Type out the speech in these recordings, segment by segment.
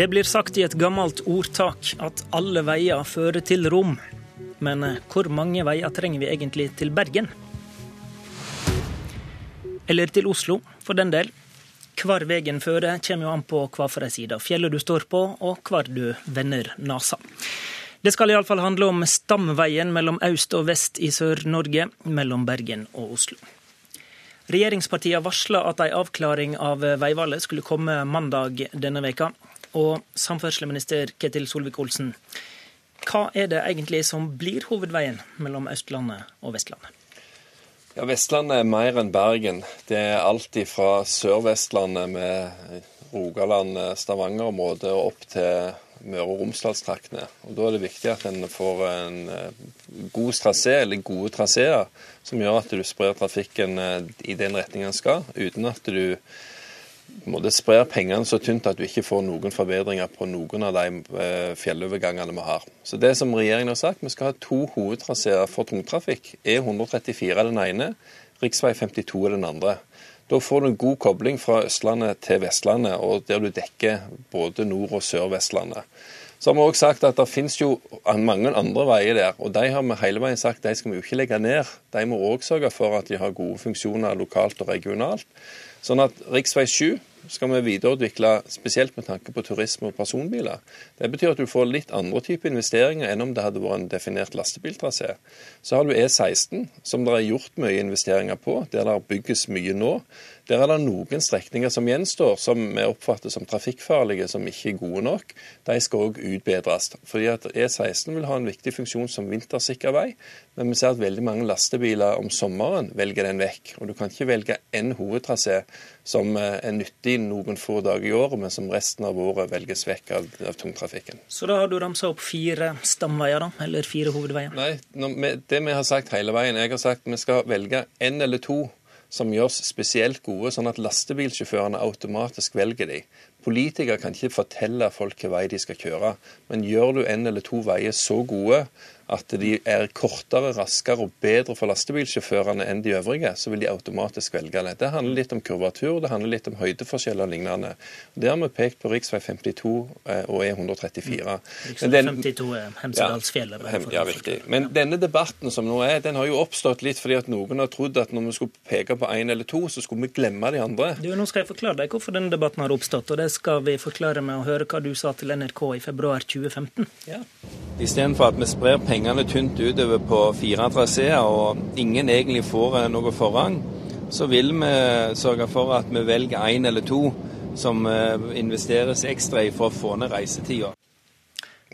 Det blir sagt i et gammelt ordtak at alle veier fører til Rom. Men eh, hvor mange veier trenger vi egentlig til Bergen? Eller til Oslo, for den del. Hvor veien fører, kommer jo an på hvilken side av fjellet du står på, og hvor du vender nesa. Det skal iallfall handle om stamveien mellom øst og vest i Sør-Norge, mellom Bergen og Oslo. Regjeringspartiene varsla at en avklaring av veivalget skulle komme mandag denne veka. Og samferdselsminister Ketil Solvik-Olsen, hva er det egentlig som blir hovedveien mellom Østlandet og Vestlandet? Ja, Vestlandet er mer enn Bergen. Det er alt fra Sør-Vestlandet med Rogaland, Stavanger-området og opp til Møre og Romsdalstraktene. Og Da er det viktig at en får en eh, god trasé, eller gode traseer, som gjør at du sprer trafikken eh, i den retningen den skal, uten at du måte sprer pengene så tynt at du ikke får noen forbedringer på noen av de eh, fjellovergangene vi har. Så det som regjeringen har sagt, Vi skal ha to hovedtraseer for tungtrafikk. E134 er den ene, rv. 52 er den andre. Da får du en god kobling fra Østlandet til Vestlandet, og der du dekker både Nord- og Sør-Vestlandet. Så har vi også sagt at det finnes jo mange andre veier der, og de har vi hele veien sagt de skal vi jo ikke legge ned. De må òg sørge for at de har gode funksjoner lokalt og regionalt. Sånn at rv. 7 skal vi videreutvikle spesielt med tanke på turisme og personbiler. Det betyr at du får litt andre typer investeringer enn om det hadde vært en definert lastebiltrasé. Så har du E16, som det er gjort mye investeringer på, der det bygges mye nå. Der er det noen strekninger som gjenstår, som vi oppfatter som trafikkfarlige, som ikke er gode nok. De skal òg utbedres. Fordi at E16 vil ha en viktig funksjon som vintersikker vei, men vi ser at veldig mange lastebiler om sommeren velger den vekk. Og du kan ikke velge én hovedtrasé som eh, er nyttig noen få dager i året, men som resten av året velges vekk av, av tungtrafikken. Så da har du ramsa opp fire stamveier, da? Eller fire hovedveier? Nei, vi, det vi har sagt hele veien, jeg har sagt vi skal velge én eller to som gjøres spesielt gode, sånn at lastebilsjåførene automatisk velger de. Politikere kan ikke fortelle folk hvilken vei de skal kjøre, men gjør du en eller to veier så gode at de er kortere, raskere og bedre for lastebilsjåførene enn de øvrige, så vil de automatisk velge det. Det handler litt om kurvatur, det handler litt om høydeforskjeller og lignende. Det har vi pekt på rv. 52 eh, og E134. Rv. 52 er Hemsedalsfjellet. Ja, ja, virkelig. Men denne debatten som nå er, den har jo oppstått litt fordi at noen har trodd at når vi skulle peke på én eller to, så skulle vi glemme de andre. Du, nå skal jeg forklare deg hvorfor denne debatten har oppstått, og det skal vi forklare med å høre hva du sa til NRK i februar 2015. Ja. Istedenfor at vi sprer pengene tynt utover på fire traseer og ingen egentlig får eh, noe forrang, så vil vi sørge for at vi velger én eller to som eh, investeres ekstra i for å få ned reisetida.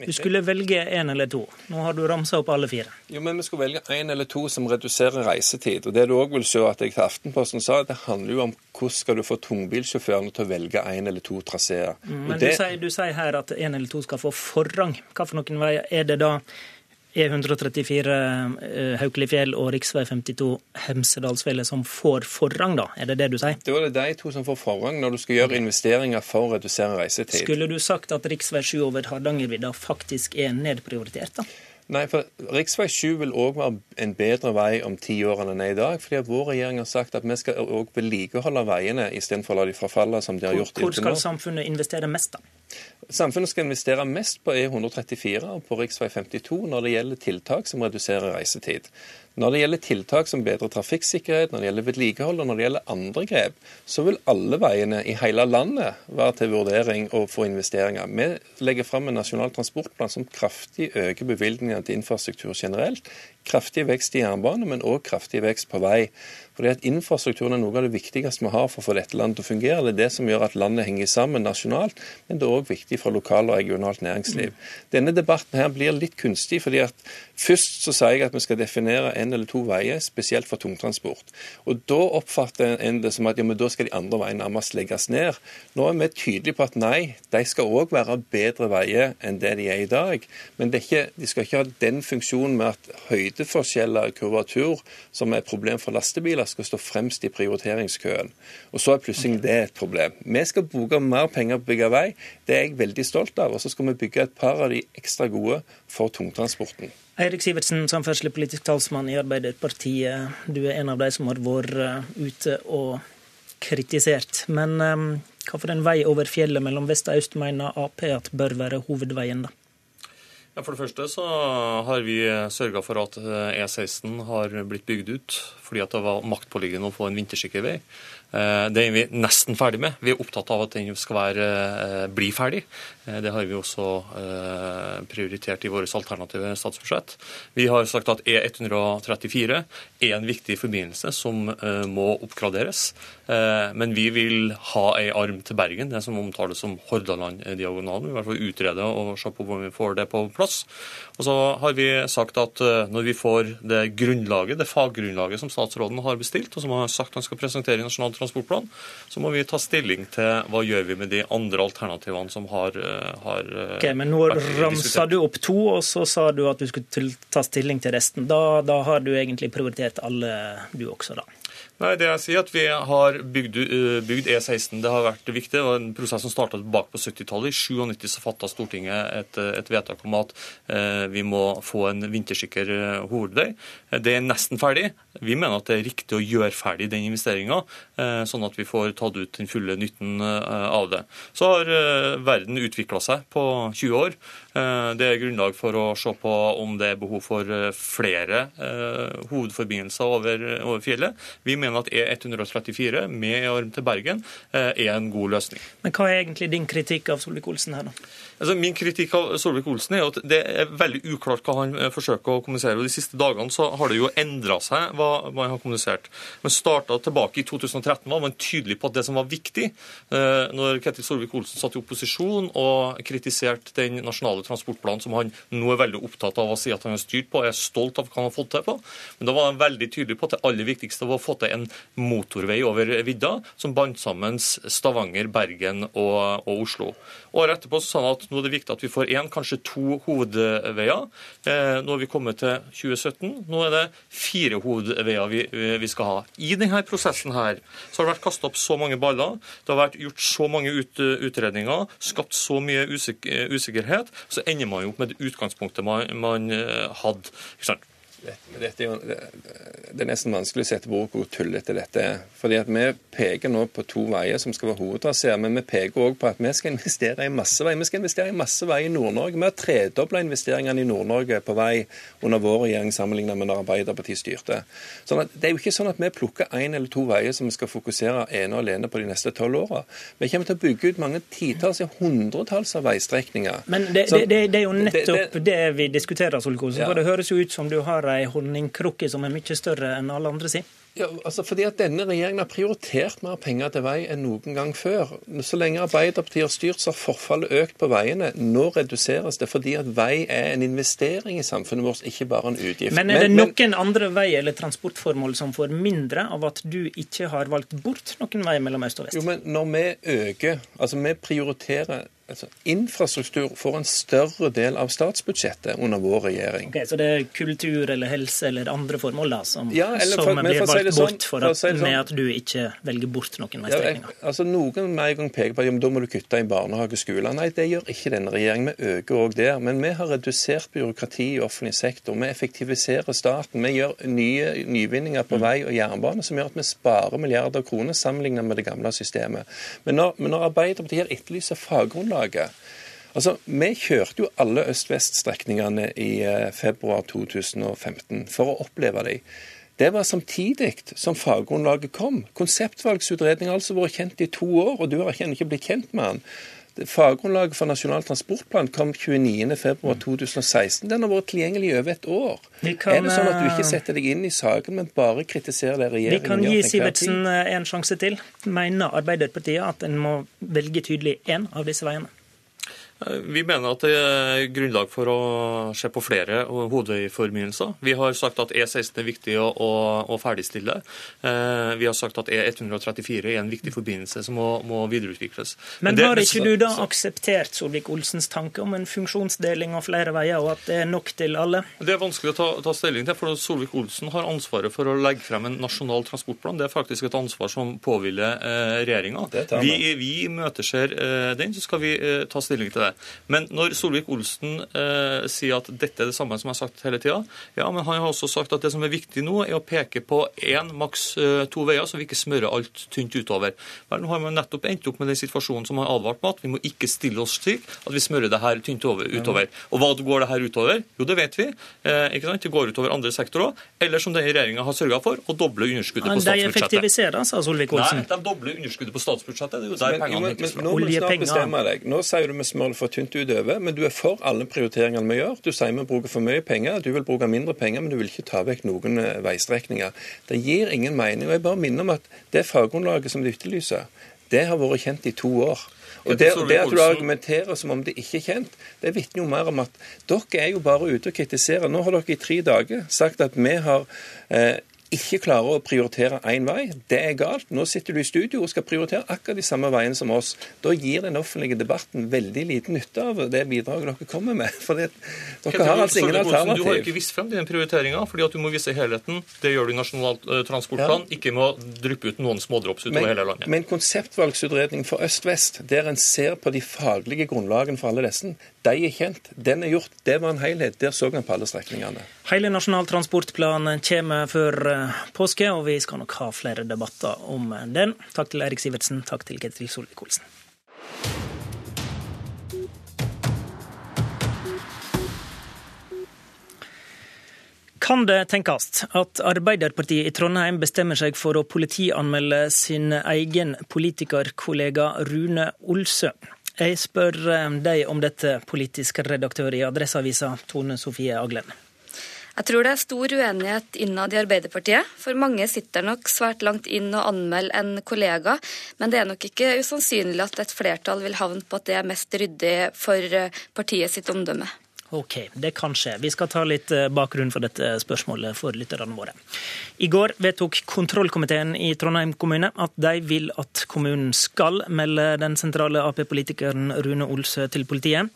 Du skulle velge én eller to. Nå har du ramsa opp alle fire. Jo, men vi skulle velge én eller to som reduserer reisetid. Og Det du òg vil se at jeg til Aftenposten sa, det handler jo om hvordan skal du få tungbilsjåførene til å velge én eller to traseer. Mm, men det... du, sier, du, sier, her at én eller to skal få forrang. Hva for noen veier er det da? E134 eh, Haukelifjell og rv. 52 Hemsedalsfjellet som får forrang, da? Er det det du sier? Da er det de to som får forrang når du skal gjøre investeringer for å redusere reisetid. Skulle du sagt at rv. 7 over Hardangervidda faktisk er nedprioritert, da? Nei, for rv. 7 vil òg være en bedre vei om ti år enn den er i dag. fordi Vår regjering har sagt at vi skal òg vedlikeholde veiene istedenfor å la de forfalle som de har gjort Hvor skal samfunnet investere mest, da? Samfunnet skal investere mest på E134 og på rv. 52 når det gjelder tiltak som reduserer reisetid. Når det gjelder tiltak som bedrer trafikksikkerhet, når det gjelder vedlikehold og når det gjelder andre grep, så vil alle veiene i hele landet være til vurdering og få investeringer. Vi legger fram en nasjonal transportplan som kraftig øker bevilgningene til infrastruktur generelt. Kraftig vekst i jernbane, men òg kraftig vekst på vei. Fordi at Infrastrukturen er noe av det viktigste vi har for å få dette landet til å fungere. Det er det som gjør at landet henger sammen nasjonalt, men det er òg viktig for lokal og regionalt næringsliv. Denne debatten her blir litt kunstig, fordi at først så sier jeg at vi skal definere en eller to veier, spesielt for tungtransport. Og Da oppfatter en det som at ja, men da skal de andre veiene nærmest legges ned. Nå er vi tydelige på at nei, de skal òg være bedre veier enn det de er i dag. Men ikke, de skal ikke ha den funksjonen med at høydeforskjeller, kurvatur, som er et problem for lastebiler, skal stå fremst i prioriteringskøen. Og så er plutselig det et problem. Vi skal bruke mer penger på å bygge vei, det er jeg veldig stolt av. Og så skal vi bygge et par av de ekstra gode for tungtransporten. Eirik Sivertsen, samferdselspolitisk talsmann i Arbeiderpartiet. Du er en av de som har vært eh, ute og kritisert. Men um, en vei over fjellet mellom vest og øst mener Ap at bør være hovedveien? da? Ja, for det første så har vi sørga for at E16 har blitt bygd ut fordi at det var maktpåliggende å få en vintersikker vei. Eh, det er vi nesten ferdig med. Vi er opptatt av at den skal være, eh, bli ferdig. Eh, det har vi også prioritert i vårt alternative statsbudsjett. Vi har sagt at E134 er en viktig forbindelse som må oppgraderes. Men vi vil ha ei arm til Bergen, det som omtales som Hordaland-diagonalen. Vi vil fall utrede og se på hvordan vi får det på plass. Og så har vi sagt at når vi får det grunnlaget, det faggrunnlaget som statsråden har bestilt, og som han har sagt han skal presentere i Nasjonal transportplan, så må vi ta stilling til hva gjør vi med de andre alternativene som har, eh, har okay, Ok, Men nå ramsa du opp to, og så sa du at du skulle ta stilling til resten. Da, da har du egentlig prioritert alle, du også, da? Nei, det jeg sier at Vi har bygd, eh, bygd, E16. Det har vært viktig. Det var en prosess som startet tilbake på 70-tallet. I 97 så fatta Stortinget et, et, vedtak om at eh, vi må få en vintersikker eh, hovedvei. Det er nesten ferdig. Vi mener at det er riktig å gjøre ferdig den investeringa, eh, sånn at vi får tatt ut den fulle nytten eh, av det. Så har eh, verden utvikla seg på 20 år. Eh, det er grunnlag for å se på om det er behov for eh, flere eh, hovedforbindelser over, over fjellet. Vi mener at E134 med arm til Bergen er en god løsning. Men Hva er egentlig din kritikk av Solvik-Olsen her, da? Altså, min kritikk av Solvik-Olsen er at det er veldig uklart hva han forsøker å kommunisere. og De siste dagene så har det jo endra seg hva man har kommunisert. Men starta tilbake i 2013 var man tydelig på at det som var viktig, når Ketil Solvik-Olsen satt i opposisjon og kritiserte den nasjonale transportplanen som han nå er veldig opptatt av å si at han har styrt på, og er stolt av hva han har fått til på. Men da var han veldig tydelig på at det aller viktigste var å få til en motorvei over vidda som bandt sammen Stavanger, Bergen og, og Oslo. Året etterpå sa han at nå er det viktig at vi får én, kanskje to hovedveier. Eh, nå har vi kommet til 2017. Nå er det fire hovedveier vi, vi skal ha. I denne prosessen her så har det vært kasta opp så mange baller, det har vært gjort så mange ut, utredninger, skapt så mye usikker, usikkerhet. Så ender man jo opp med det utgangspunktet man, man eh, hadde. Ikke sant? Dette er, jo, det er nesten vanskelig å sette på hvor tullete dette er. Fordi at Vi peker nå på to veier som skal være hovedtraseer, men vi peker òg på at vi skal investere i masse vei. Vi skal investere i masse vei i Nord-Norge. Vi har tredobla investeringene i Nord-Norge på vei under vår regjering sammenlignet med når Arbeiderpartiet styrte. Sånn at Det er jo ikke sånn at vi plukker én eller to veier som vi skal fokusere ene og alene på de neste tolv åra. Vi kommer til å bygge ut mange titalls, ja hundretalls av veistrekninger. Men det, Så, det, det, er jo nettopp det, det vi diskuterer, Solkosen. Ja. For det høres jo ut som du har ei honningkrukke som er mye større enn alle andre sin? Ja, altså fordi at Denne regjeringen har prioritert mer penger til vei enn noen gang før. Så lenge Arbeiderpartiet har styrt, så har forfallet økt på veiene. Nå reduseres det fordi at vei er en investering i samfunnet vårt, ikke bare en utgift. Men er det noen men... andre vei eller transportformål som får mindre av at du ikke har valgt bort noen vei mellom øst og vest? Jo, men Når vi øker, altså vi prioriterer Altså, infrastruktur får en større del av statsbudsjettet under vår regjering. Okay, så det er kultur eller helse eller andre formål da, som, ja, for, som blir valgt si bort for at, sånn, med at du ikke velger bort noen veistrekninger? Ja, altså, noen med en gang peker på at ja, da må du kutte i barnehage og skole. Nei, det gjør ikke denne regjeringen. Vi øker òg der. Men vi har redusert byråkrati i offentlig sektor. Vi effektiviserer staten. Vi gjør nye nyvinninger på mm. vei og jernbane som gjør at vi sparer milliarder av kroner sammenlignet med det gamle systemet. Men når, men når Arbeiderpartiet etterlyser faggrunnlaget. Altså, Vi kjørte jo alle øst-vest-strekningene i eh, februar 2015 for å oppleve dem. Det var samtidig som faggrunnlaget kom. Konseptvalgsutredningen har altså vært kjent i to år, og du har ikke blitt kjent med den. Faggrunnlaget for Nasjonal transportplan kom 29.2.2016. Den har vært tilgjengelig i over et år. Kan, er det sånn at du ikke eh, setter deg inn i saken, men bare kritiserer det regjeringen gjør? Vi kan gi Sivertsen eh, en sjanse til. Mener Arbeiderpartiet at en må velge tydelig én av disse veiene? Vi mener at det er grunnlag for å se på flere hovedveiforbindelser. Vi har sagt at E16 er viktig å, å, å ferdigstille. Eh, vi har sagt at E134 er en viktig forbindelse som må, må videreutvikles. Men, Men det, har ikke du da akseptert Solvik-Olsens tanke om en funksjonsdeling av flere veier, og at det er nok til alle? Det er vanskelig å ta, ta stilling til, for Solvik-Olsen har ansvaret for å legge frem en nasjonal transportplan. Det er faktisk et ansvar som påhviler eh, regjeringa. Vi, vi imøteser eh, den, så skal vi eh, ta stilling til det. Det. Men når Solvik-Olsen eh, sier at dette er det samme som jeg har sagt hele tida, ja, men han har også sagt at det som er viktig nå, er å peke på én, maks eh, to veier, så vi ikke smører alt tynt utover. Vel, nå har man nettopp endt opp med den situasjonen som har advart med at vi må ikke stille oss slik at vi smører det her tynt over, utover. Og hva går det her utover? Jo, det vet vi. Eh, ikke sant? Det går utover andre sektorer. Eller som denne regjeringa har sørga for, å doble underskuddet men på statsbudsjettet. Men De effektiviserer, sa Solvik-Olsen. Nei, de dobler underskuddet på statsbudsjettet. Det er jo der pengene men, hentes fra. Nå. Nå sier du for tynt utover, men du er for alle prioriteringene vi gjør. Du sier vi bruker for mye penger, du vil bruke mindre penger, men du vil ikke ta vekk noen eh, veistrekninger. Det gir ingen mening. og Jeg bare minner om at det faggrunnlaget som de etterlyser, det har vært kjent i to år. Og det, det, at du argumenterer som om det ikke er kjent, det vitner jo mer om at dere er jo bare ute og kritiserer. Nå har dere i tre dager sagt at vi har eh, ikke klarer å prioritere én vei. Det er galt. Nå sitter du i studio og skal prioritere akkurat de samme veiene som oss. Da gir den offentlige debatten veldig liten nytte av det bidraget dere kommer med. For det, dere har altså ingen alternativ. Du har ikke vist frem den prioriteringa, fordi at du må vise helheten. Det gjør du i Nasjonal eh, transportplan, ja. ikke med å dryppe ut noen smådrops utover men, hele landet. Men konseptvalgsutredning for øst-vest, der en ser på de faglige grunnlagene for alle disse, de er kjent. Den er gjort. Det var en helhet. Der så en på alle strekningene. Hele Nasjonal transportplan kommer før eh, påske, og vi skal nok ha flere debatter om den. Takk til Eirik Sivertsen, takk til Ketil Solvik-Olsen. Kan det tenkes at Arbeiderpartiet i Trondheim bestemmer seg for å politianmelde sin egen politikerkollega Rune Olsø? Jeg spør eh, deg om dette, politisk redaktør i Adresseavisa, Tone Sofie Aglen. Jeg tror det er stor uenighet innad i Arbeiderpartiet. For mange sitter nok svært langt inn og anmelder en kollega, men det er nok ikke usannsynlig at et flertall vil havne på at det er mest ryddig for eh, partiet sitt omdømme. Ok, det kan skje. Vi skal ta litt eh, bakgrunn for dette spørsmålet for lytterne våre. I går vedtok kontrollkomiteen i Trondheim kommune at de vil at kommunen skal melde den sentrale Ap-politikeren Rune Olsø til politiet.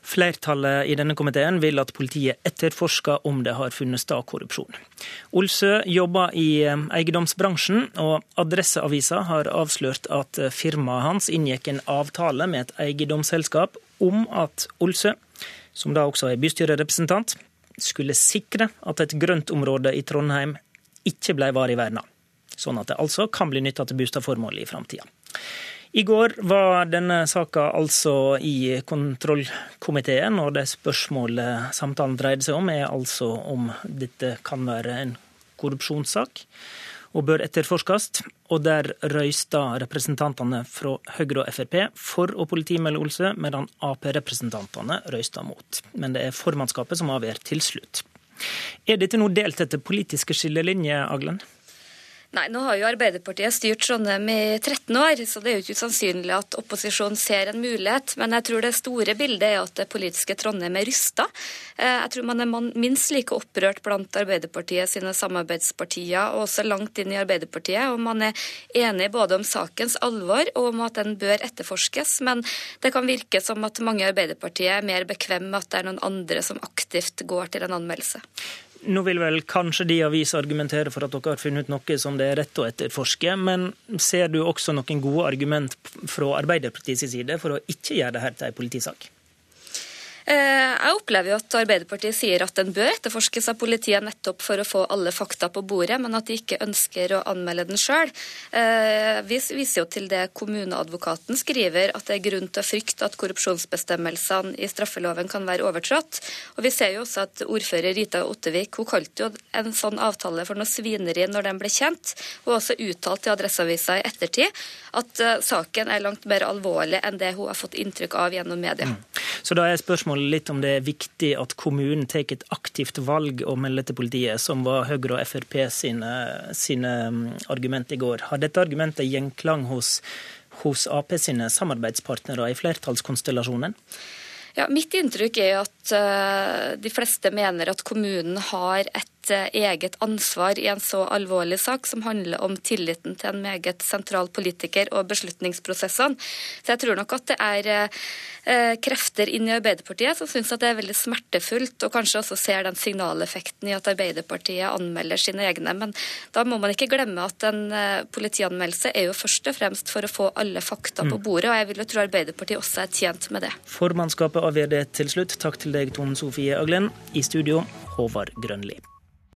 Flertallet i denne komiteen vil at politiet etterforsker om det har funnet sted korrupsjon. Olsø jobber i eh, eiendomsbransjen, og Adresseavisa har avslørt at firmaet hans inngikk en avtale med et eiendomsselskap om at Olsø som da også er bystyrerepresentant, skulle sikre at et grøntområde i Trondheim ikke ble varig verna, sånn at det altså kan bli nytta til boligformål i framtida. I går var denne saka altså i kontrollkomiteen, og det spørsmålet samtalen dreide seg om, er altså om dette kan være en korrupsjonssak og bør etterforskes. Og der røysta representantene fra Høyre og Frp for å politimelde Olsø, medan Ap-representantene røysta mot. Men det er formannskapet som avgjør til slutt. Er dette nå delt etter politiske skillelinjer, Aglen? Nei, nå har jo Arbeiderpartiet styrt Trondheim i 13 år, så det er jo ikke usannsynlig at opposisjonen ser en mulighet. Men jeg tror det store bildet er at det politiske Trondheim er rysta. Eh, jeg tror man er minst like opprørt blant Arbeiderpartiet sine samarbeidspartier, og også langt inn i Arbeiderpartiet. Og man er enig både om sakens alvor og om at den bør etterforskes. Men det kan virke som at mange i Arbeiderpartiet er mer bekvem med at det er noen andre som aktivt går til en anmeldelse. Nå vil vel kanskje de aviser argumentere for at dere har funnet ut noe som det er rett å etterforske, men ser du også noen gode argument fra Arbeiderpartiets side for å ikke gjøre dette til en politisak? Eh, jeg opplever jo at Arbeiderpartiet sier at den bør etterforskes av politiet nettopp for å få alle fakta på bordet, men at de ikke ønsker å anmelde den sjøl. Eh, vi viser jo til det kommuneadvokaten skriver, at det er grunn til å frykte at korrupsjonsbestemmelsene i straffeloven kan være overtrådt. Og vi ser jo også at ordfører Rita Ottevik hun kalte jo en sånn avtale for noe svineri når den ble kjent, og også uttalt til Adresseavisa i ettertid at uh, saken er langt mer alvorlig enn det hun har fått inntrykk av gjennom media. Mm. Så da er spørsmålet litt om det er viktig at kommunen tar et aktivt valg og melder til politiet, som var Høyre og Frp sine, sine mm, argument i går. Har dette argumentet gjenklang hos, hos Ap sine samarbeidspartnere i flertallskonstellasjonen? Ja, Mitt inntrykk er at uh, de fleste mener at kommunen har et et eh, eget ansvar i en så alvorlig sak, som handler om tilliten til en meget sentral politiker og beslutningsprosessene. Så jeg tror nok at det er eh, krefter inn i Arbeiderpartiet som syns at det er veldig smertefullt, og kanskje også ser den signaleffekten i at Arbeiderpartiet anmelder sine egne. Men da må man ikke glemme at en politianmeldelse er jo først og fremst for å få alle fakta på mm. bordet, og jeg vil jo tro Arbeiderpartiet også er tjent med det. Formannskapet avgjør det til slutt. Takk til deg, Tone Sofie Aglen. I studio, Håvard Grønli.